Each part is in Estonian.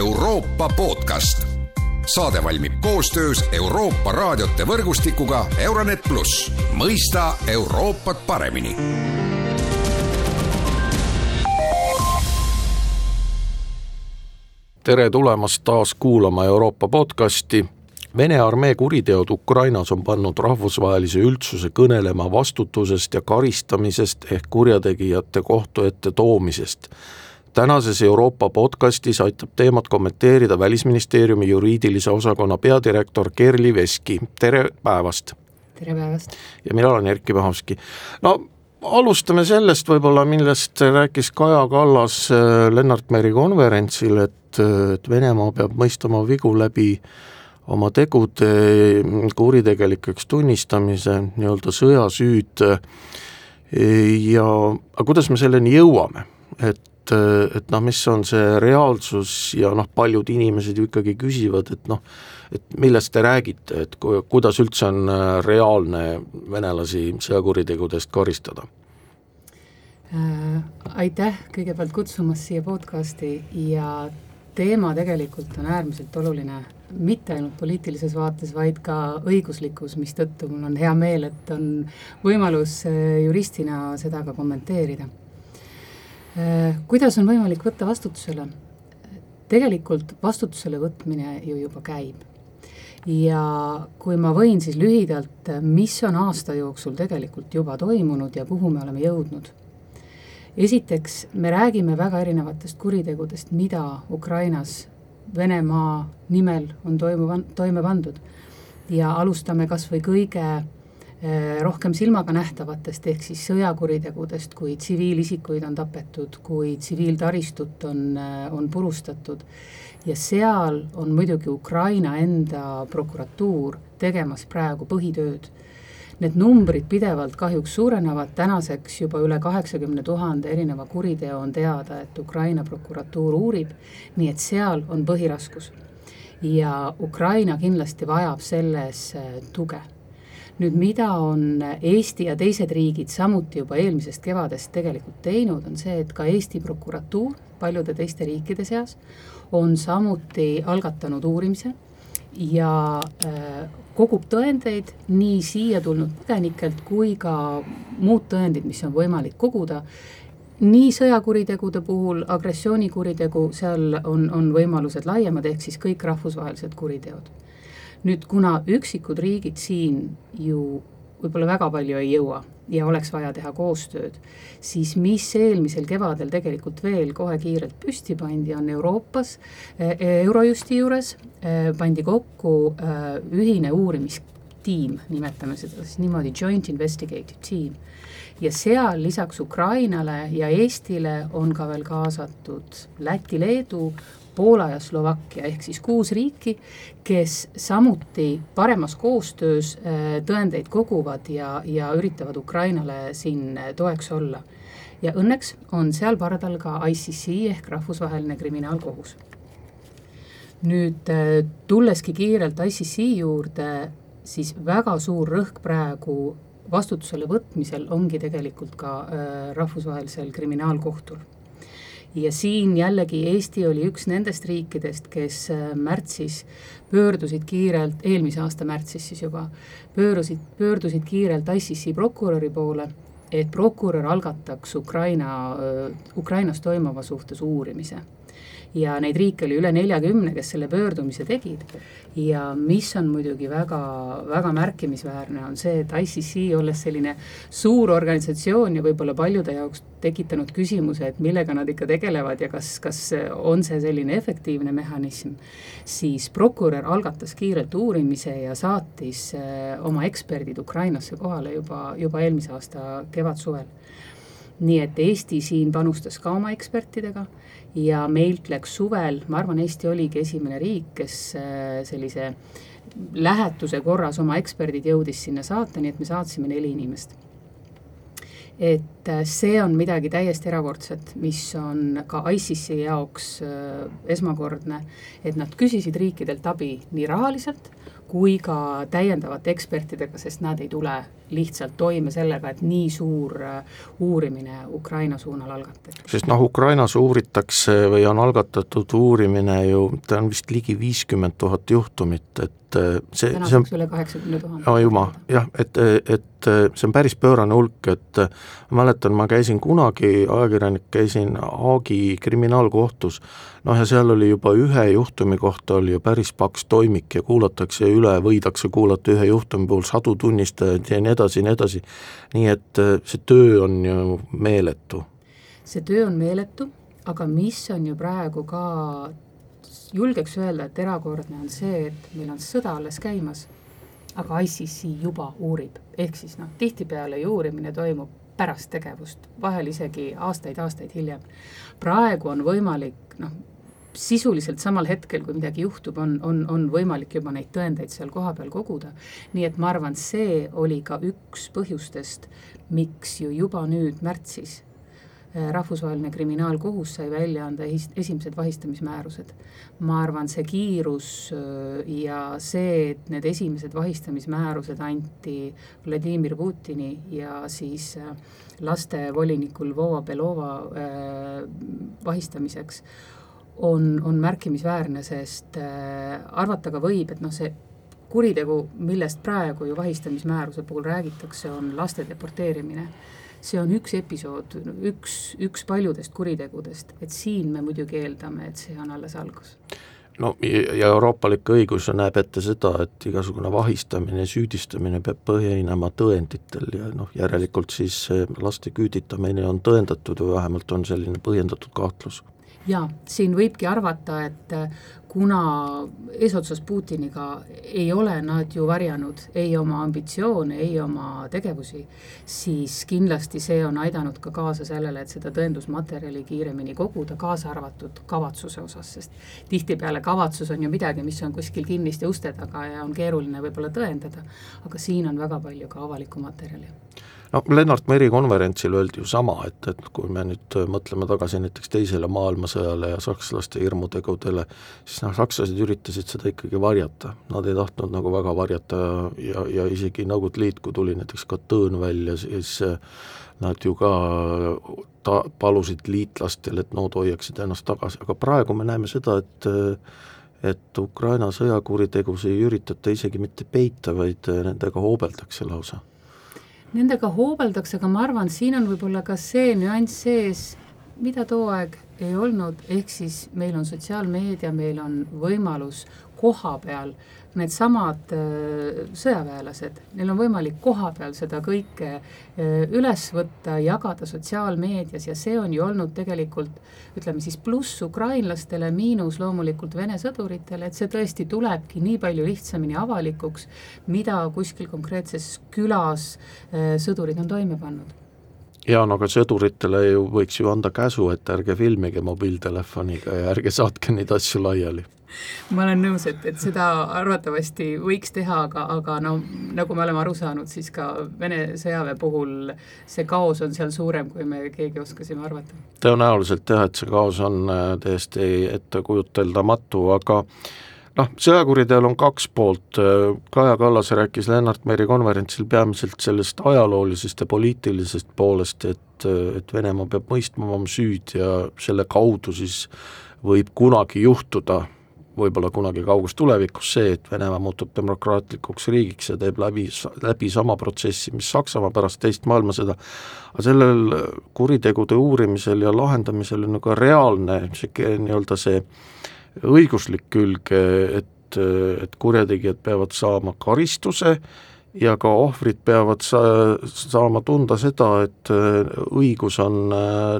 Euroopa podcast. saade valmib koostöös Euroopa raadiote võrgustikuga Euronet pluss, mõista Euroopat paremini tere tulemast taas kuulama Euroopa podcasti. Vene armee kuriteod Ukrainas on pannud rahvusvahelise üldsuse kõnelema vastutusest ja karistamisest ehk kurjategijate kohtu ette toomisest. Tänases Euroopa podcastis aitab teemat kommenteerida Välisministeeriumi juriidilise osakonna peadirektor Kerli Veski, tere päevast! tere päevast! ja mina olen Erkki Pahovski. no alustame sellest võib-olla, millest rääkis Kaja Kallas äh, Lennart Meri konverentsil, et, et Venemaa peab mõistma vigu läbi oma tegude kuritegelikeks tunnistamise, nii-öelda sõjasüüd ja aga kuidas me selleni jõuame, et et noh, mis on see reaalsus ja noh, paljud inimesed ju ikkagi küsivad, et noh, et millest te räägite, et ku-, kuidas üldse on äh, reaalne venelasi sõjakuritegudest karistada? Äh, aitäh kõigepealt kutsumast siia podcasti ja teema tegelikult on äärmiselt oluline, mitte ainult poliitilises vaates, vaid ka õiguslikus, mistõttu mul on hea meel, et on võimalus äh, juristina seda ka kommenteerida. Kuidas on võimalik võtta vastutusele? tegelikult vastutusele võtmine ju juba käib ja kui ma võin, siis lühidalt, mis on aasta jooksul tegelikult juba toimunud ja kuhu me oleme jõudnud. esiteks, me räägime väga erinevatest kuritegudest, mida Ukrainas Venemaa nimel on toimu, toime pandud. ja alustame kas või kõige rohkem silmaga nähtavatest, ehk siis sõjakuritegudest, kui tsiviilisikuid on tapetud, kui tsiviiltaristut on, eh, on purustatud ja seal on muidugi Ukraina enda prokuratuur tegemas praegu põhitööd. Need numbrid pidevalt kahjuks suurenevad, tänaseks juba üle kaheksakümne tuhande erineva kuriteo on teada, et Ukraina prokuratuur uurib, nii et seal on põhiraskus. ja Ukraina kindlasti vajab selles äh, tuge nüüd, mida on Eesti ja teised riigid samuti juba eelmisest kevadest tegelikult teinud, on see, et ka Eesti prokuratuur paljude teiste riikide seas on samuti algatanud uurimise ja äh, kogub tõendeid nii siia tulnud põgenikelt kui ka muud tõendid, mis on võimalik koguda. nii sõjakuritegude puhul, agressioonikuritegu, seal on, on võimalused laiemad, ehk siis kõik rahvusvahelised kuriteod. Nüüd, kuna üksikud riigid siin ju võib-olla väga palju ei jõua ja oleks vaja teha koostööd, siis mis eelmisel kevadel tegelikult veel kohe kiirelt püsti pandi, on Euroopas, eh, Eurojusti juures eh, pandi kokku eh, ühine uurimistiim, nimetame seda siis niimoodi, Joint Investigative Team. ja seal lisaks Ukrainale ja Eestile on ka veel kaasatud Läti, Leedu, Poola ja Slovakkia ehk siis kuus riiki, kes samuti paremas koostöös äh, tõendeid koguvad ja, ja üritavad Ukrainale siin äh, toeks olla. ja õnneks on seal pardal ka ICC ehk Rahvusvaheline Kriminaalkohus. nüüd äh, tulleski kiirelt ICC juurde, siis väga suur rõhk praegu vastutusele võtmisel ongi tegelikult ka rahvusvahelisel kriminaalkohtul ja siin jällegi Eesti oli üks nendest riikidest, kes äh, märtsis pöördusid kiirelt, eelmise aasta märtsis siis juba, pöörusid, pöördusid kiirelt ICC prokuröri poole, et prokurör algataks Ukraina, äh, Ukrainas toimuva suhtes uurimise ja neid riike oli üle neljakümne, kes selle pöördumise tegid. ja mis on muidugi väga, väga märkimisväärne, on see, et ICC, olles selline suur organisatsioon ja võib-olla paljude jaoks tekitanud küsimuse, et millega nad ikka tegelevad ja kas, kas on see selline efektiivne mehhanism, siis prokurör algatas kiirelt uurimise ja saatis eh, oma eksperdid Ukrainasse kohale juba, juba eelmise aasta kevadsuvel nii et Eesti siin panustas ka oma ekspertidega ja meilt läks suvel, ma arvan, Eesti oligi esimene riik, kes äh, sellise lähetuse korras oma eksperdid jõudis sinna saata, nii et me saatsime neli inimest. Et äh, see on midagi täiesti erakordset, mis on ka ISISi jaoks äh, esmakordne, et nad küsisid riikidelt abi nii rahaliselt kui ka täiendavate ekspertidega, sest nad ei tule lihtsalt toime sellega, et nii suur äh, uurimine Ukraina suunal algatati. sest noh, Ukrainas uuritakse või on algatatud uurimine ju, ta on vist ligi viiskümmend tuhat juhtumit, et et äh, see, see on üle kaheksakümne tuhande. juma, jah, et, et äh, see on päris pöörane hulk, et äh, ma mäletan, ma käisin kunagi, ajakirjanik, käisin Haagi kriminaalkohtus, noh ja seal oli juba ühe juhtumi kohta oli ju päris paks toimik ja kuulatakse üle, võidakse kuulata ühe juhtumi puhul sadu tunnistajaid ja nii edasi ja nii edasi, nii et see töö on ju meeletu. see töö on meeletu, aga mis on ju praegu ka julgeks öelda, et erakordne on see, et meil on sõda alles käimas, aga ICC juba uurib, ehk siis noh, tihtipeale ju uurimine toimub pärast tegevust, vahel isegi aastaid-aastaid hiljem. praegu on võimalik noh, sisuliselt samal hetkel, kui midagi juhtub, on, on, on võimalik juba neid tõendeid seal kohapeal koguda. nii et ma arvan, see oli ka üks põhjustest, miks ju juba nüüd märtsis rahvusvaheline kriminaalkohus sai välja anda esimesed vahistamismäärused. ma arvan, see kiirus äh, ja see, et need esimesed vahistamismäärused anti Vladimir Putini ja siis äh, lastevolinikul Vova Belova vahistamiseks, on, on märkimisväärne, sest arvata ka võib, et noh, see kuritegu, millest praegu ju vahistamismääruse puhul räägitakse, on laste deporteerimine. See on üks episood, üks, üks paljudest kuritegudest, et siin me muidugi eeldame, et see on alles algus. No ja euroopalik õigus näeb ette seda, et igasugune vahistamine, süüdistamine peab põhinema tõenditel ja noh, järelikult siis laste küüditamine on tõendatud või vähemalt on selline põhjendatud kahtlus jaa, siin võibki arvata, et äh, kuna eesotsas Putiniga ei ole nad ju varjanud ei oma ambitsioone, ei oma tegevusi, siis kindlasti see on aidanud ka kaasa sellele, et seda tõendusmaterjali kiiremini koguda, kaasa arvatud kavatsuse osas, sest tihtipeale kavatsus on ju midagi, mis on kuskil kinniste uste taga ja on keeruline võib-olla tõendada, aga siin on väga palju ka avalikku materjali no Lennart Meri konverentsil öeldi ju sama, et, et kui me nüüd mõtleme tagasi näiteks Teisele maailmasõjale ja sakslaste hirmutegudele, siis noh, sakslased üritasid seda ikkagi varjata, nad ei tahtnud nagu väga varjata ja, ja isegi Nõukogude Liit, kui tuli näiteks Katõõn välja, siis nad ju ka ta-, palusid liitlastel, et nood hoiaksid ennast tagasi, aga praegu me näeme seda, et et Ukraina sõjakuritegusid ei üritata isegi mitte peita, vaid nendega hoobeldakse lausa Nendega hoobeldakse, aga ma arvan, siin on võib-olla ka see nüanss sees, mida too aeg ei olnud, ehk siis meil on sotsiaalmeedia, meil on võimalus koha peal needsamad äh, sõjaväelased, neil on võimalik koha peal seda kõike äh, üles võtta, jagada sotsiaalmeedias ja see on ju olnud tegelikult ütleme siis pluss ukrainlastele, miinus loomulikult Vene sõduritele, et see tõesti tulebki nii palju lihtsamini avalikuks, mida kuskil konkreetses külas äh, sõdurid on toime pannud jaa, no aga sõduritele ju võiks ju anda käsu, et ärge filmige mobiiltelefoniga ja ärge saatke neid asju laiali ma olen nõus, et, et seda arvatavasti võiks teha, aga, aga no nagu me oleme aru saanud, siis ka Vene sõjaväe puhul see kaos on seal suurem, kui me keegi oskasime arvata. tõenäoliselt jah, et see kaos on äh, täiesti ettekujuteldamatu, aga noh, sõjakuriteol on kaks poolt, Kaja Kallas rääkis Lennart Meri konverentsil peamiselt sellest ajaloolisest ja poliitilisest poolest, et, et Venemaa peab mõistma oma süüd ja selle kaudu siis võib kunagi juhtuda võib-olla kunagi kauges tulevikus see, et Venemaa muutub demokraatlikuks riigiks ja teeb läbi, läbi sama protsessi, mis Saksamaa pärast teist maailmasõda, aga sellel kuritegude uurimisel ja lahendamisel on ka reaalne niisugune nii-öelda see õiguslik külg, et, et kurjategijad peavad saama karistuse ja ka ohvrid peavad sa-, saama tunda seda, et õigus on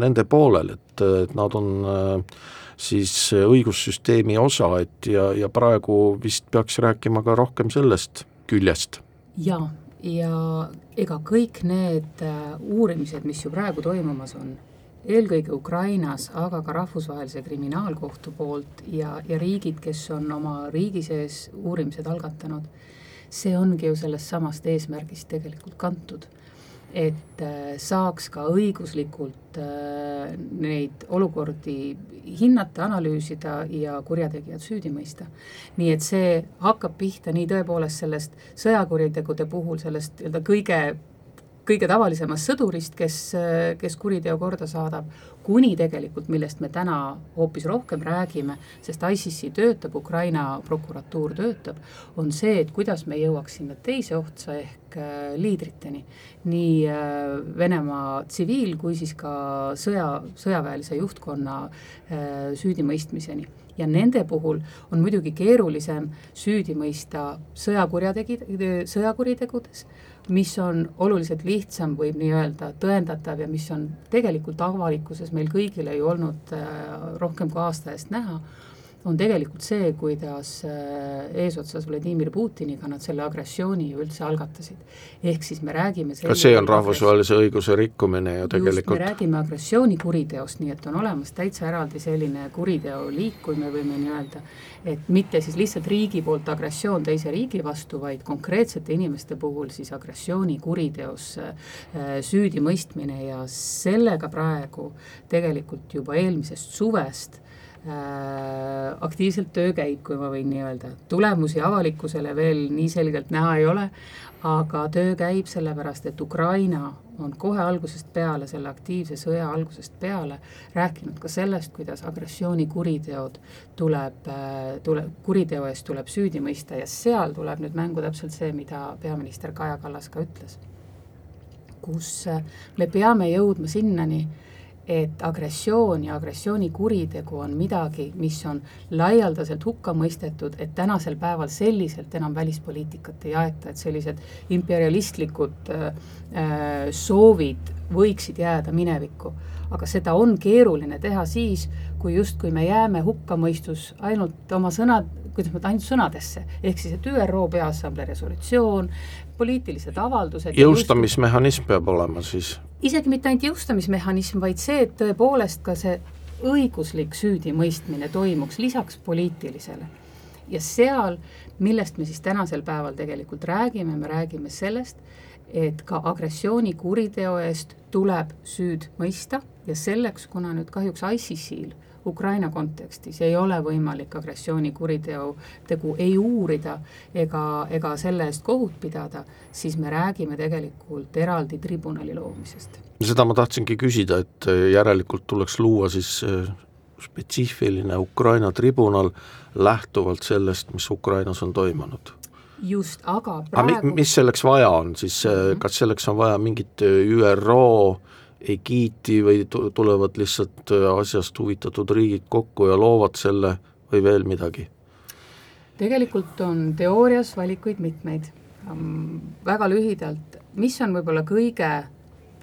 nende poolel, et, et nad on äh, siis õigussüsteemi osa, et ja, ja praegu vist peaks rääkima ka rohkem sellest küljest. jaa, ja ega kõik need äh, uurimised, mis ju praegu toimumas on, eelkõige Ukrainas, aga ka Rahvusvahelise Kriminaalkohtu poolt ja, ja riigid, kes on oma riigi sees uurimised algatanud, see ongi ju sellest samast eesmärgist tegelikult kantud et äh, saaks ka õiguslikult äh, neid olukordi hinnata, analüüsida ja kurjategijad süüdi mõista. nii et see hakkab pihta nii tõepoolest sellest sõjakuritegude puhul, sellest nii-öelda kõige kõige tavalisemast sõdurist, kes, kes kuriteo korda saadab, kuni tegelikult, millest me täna hoopis rohkem räägime, sest ICC töötab, Ukraina prokuratuur töötab, on see, et kuidas me jõuaks sinna teise otsa ehk äh, liidriteni. nii äh, Venemaa tsiviil kui siis ka sõja, sõjaväelise juhtkonna äh, süüdimõistmiseni ja nende puhul on muidugi keerulisem süüdi mõista sõjakurjategid, sõjakuritegudes, mis on oluliselt lihtsam, võib nii öelda, tõendatav ja mis on tegelikult avalikkuses meil kõigile ju olnud äh, rohkem kui aasta eest näha on tegelikult see, kuidas äh, eesotsas Vladimir Putiniga nad selle agressiooni ju üldse algatasid. ehk siis me räägime kas see on rahvusvahelise õiguse rikkumine ju tegelikult? me räägime agressioonikuriteost, nii et on olemas täitsa eraldi selline kuriteoliik, kui me võime nii öelda, et mitte siis lihtsalt riigi poolt agressioon teise riigi vastu, vaid konkreetsete inimeste puhul siis agressioonikuriteos äh, süüdimõistmine ja sellega praegu tegelikult juba eelmisest suvest aktiivselt töö käib, kui ma võin nii öelda, tulemusi avalikkusele veel nii selgelt näha ei ole, aga töö käib sellepärast, et Ukraina on kohe algusest peale, selle aktiivse sõja algusest peale rääkinud ka sellest, kuidas agressioonikuriteod tuleb, äh, tule, kuriteo eest tuleb süüdi mõista ja seal tuleb nüüd mängu täpselt see, mida peaminister Kaja Kallas ka ütles. kus äh, me peame jõudma sinnani, et agressioon ja agressioonikuritegu on midagi, mis on laialdaselt hukka mõistetud, et tänasel päeval selliselt enam välispoliitikat ei aeta, et sellised imperialistlikud äh, äh, soovid võiksid jääda minevikku. aga seda on keeruline teha siis, kui justkui me jääme hukkamõistus ainult oma sõnad, kuidas ma ütlen, ainult sõnadesse, ehk siis, et ÜRO Peaassamblee resolutsioon, poliitilised avaldused jõustamismehhanism peab olema siis? isegi mitte ainult jõustamismehhanism, vaid see, et tõepoolest ka see õiguslik süüdimõistmine toimuks lisaks poliitilisele. ja seal, millest me siis tänasel päeval tegelikult räägime, me räägime sellest, et ka agressioonikuriteo eest tuleb süüd mõista ja selleks, kuna nüüd kahjuks ICC-l Ukraina kontekstis ei ole võimalik agressioonikuriteo tegu ei uurida ega, ega selle eest kohut pidada, siis me räägime tegelikult eraldi tribunali loomisest. seda ma tahtsingi küsida, et järelikult tuleks luua siis äh, spetsiifiline Ukraina tribunal lähtuvalt sellest, mis Ukrainas on toimunud just, aga praegu aga mis selleks vaja on siis mm, -hmm. kas selleks on vaja mingit ÜRO egiiti või tulevad lihtsalt äh, asjast huvitatud riigid kokku ja loovad selle või veel midagi? tegelikult on teoorias valikuid mitmeid. väga lühidalt, mis on võib-olla kõige,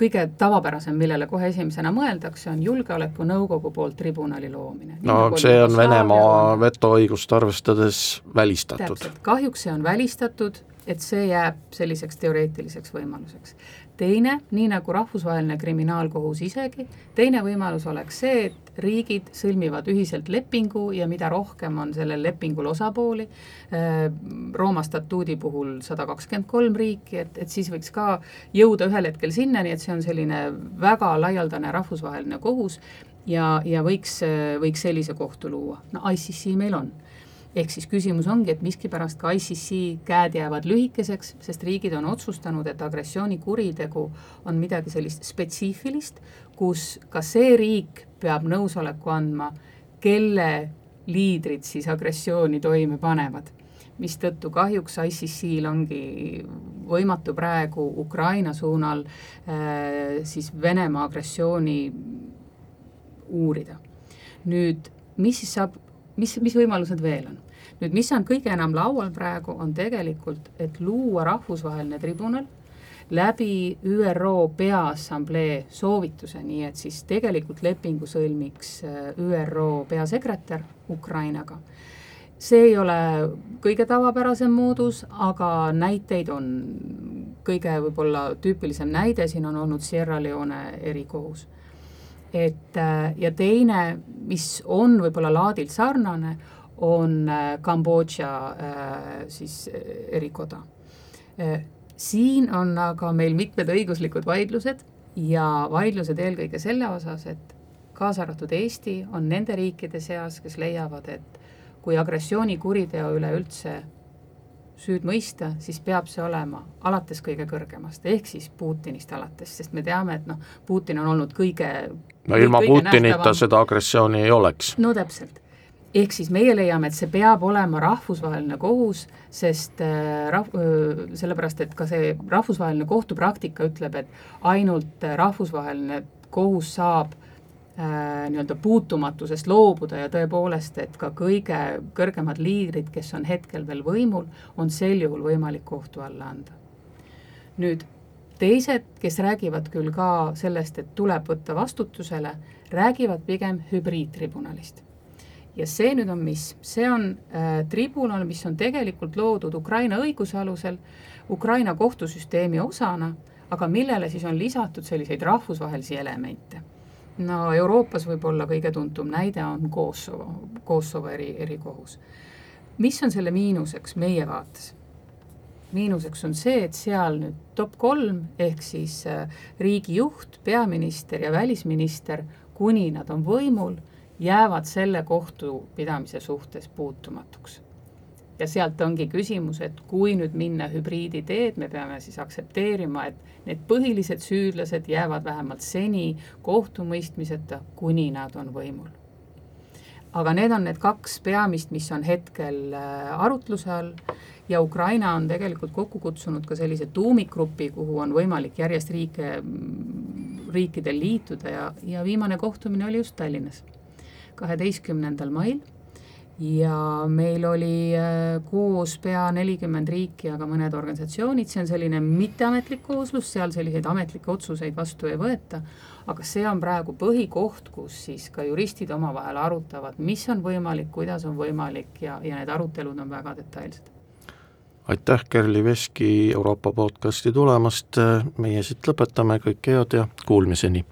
kõige tavapärasem, millele kohe esimesena mõeldakse, on Julgeolekunõukogu poolt tribunali loomine. no nagu see on Venemaa vetoõigust arvestades välistatud. kahjuks see on välistatud, et see jääb selliseks teoreetiliseks võimaluseks teine, nii nagu Rahvusvaheline Kriminaalkohus isegi, teine võimalus oleks see, et riigid sõlmivad ühiselt lepingu ja mida rohkem on sellel lepingul osapooli, äh, Rooma statuudi puhul sada kakskümmend kolm riiki, et, et siis võiks ka jõuda ühel hetkel sinnani, et see on selline väga laialdane rahvusvaheline kohus ja, ja võiks, võiks sellise kohtu luua. no ICC meil on ehk siis küsimus ongi, et miskipärast ka ICC käed jäävad lühikeseks, sest riigid on otsustanud, et agressioonikuritegu on midagi sellist spetsiifilist, kus ka see riik peab nõusoleku andma, kelle liidrid siis agressiooni toime panevad mistõttu kahjuks ICC-l ongi võimatu praegu Ukraina suunal äh, siis Venemaa agressiooni uurida. nüüd, mis siis saab mis, mis võimalused veel on? nüüd, mis on kõige enam laual praegu, on tegelikult, et luua rahvusvaheline tribunal läbi ÜRO Peaassamblee soovituse, nii et siis tegelikult lepingu sõlmiks äh, ÜRO peasekretär Ukrainaga. see ei ole kõige tavapärasem moodus, aga näiteid on, kõige võib-olla tüüpilisem näide siin on olnud Sierra Leone erikohus et äh, ja teine, mis on võib-olla laadilt sarnane, on äh, Kambodža äh, siis erikoda. siin on aga meil mitmed õiguslikud vaidlused ja vaidlused eelkõige selle osas, et kaasa arvatud Eesti on nende riikide seas, kes leiavad, et kui agressioonikuriteo üle üldse süüd mõista, siis peab see olema alates kõige kõrgemast, ehk siis Putinist alates, sest me teame, et noh, Putin on olnud kõige no ilma Putinita nähtavam. seda agressiooni ei oleks. no täpselt ehk siis meie leiame, et see peab olema rahvusvaheline kohus, sest äh, rahv-, sellepärast, et ka see rahvusvaheline kohtupraktika ütleb, et ainult rahvusvaheline kohus saab äh, nii-öelda puutumatusest loobuda ja tõepoolest, et ka kõige kõrgemad liidrid, kes on hetkel veel võimul, on sel juhul võimalik kohtu alla anda. nüüd teised, kes räägivad küll ka sellest, et tuleb võtta vastutusele, räägivad pigem hübriidtribunalist ja see nüüd on mis? see on äh, tribunal, mis on tegelikult loodud Ukraina õiguse alusel, Ukraina kohtusüsteemi osana, aga millele siis on lisatud selliseid rahvusvahelisi elemente. No Euroopas võib-olla kõige tuntum näide on Kosovo, Kosovo eri, erikohus. mis on selle miinuseks meie vaates? miinuseks on see, et seal nüüd top kolm ehk siis äh, riigijuht, peaminister ja välisminister, kuni nad on võimul jäävad selle kohtupidamise suhtes puutumatuks. Ja sealt ongi küsimus, et kui nüüd minna hübriidi teed, me peame siis aktsepteerima, et need põhilised süüdlased jäävad vähemalt seni kohtumõistmiseta, kuni nad on võimul. aga need on need kaks peamist, mis on hetkel äh, arutluse all. Ja Ukraina on tegelikult kokku kutsunud ka sellise tuumikgrupi, kuhu on võimalik järjest riike, riikidel liituda. Ja, ja viimane kohtumine oli just Tallinnas kaheteistkümnendal mail ja meil oli äh, koos pea nelikümmend riiki, aga mõned organisatsioonid, see on selline mitteametlik kooslus, seal selliseid ametlikke otsuseid vastu ei võeta, aga see on praegu põhikoht, kus siis ka juristid omavahel arutavad, mis on võimalik, kuidas on võimalik ja, ja need arutelud on väga detailsed. aitäh, Kerli Veski Euroopa podcasti tulemast, meie siit lõpetame, kõike head ja kuulmiseni!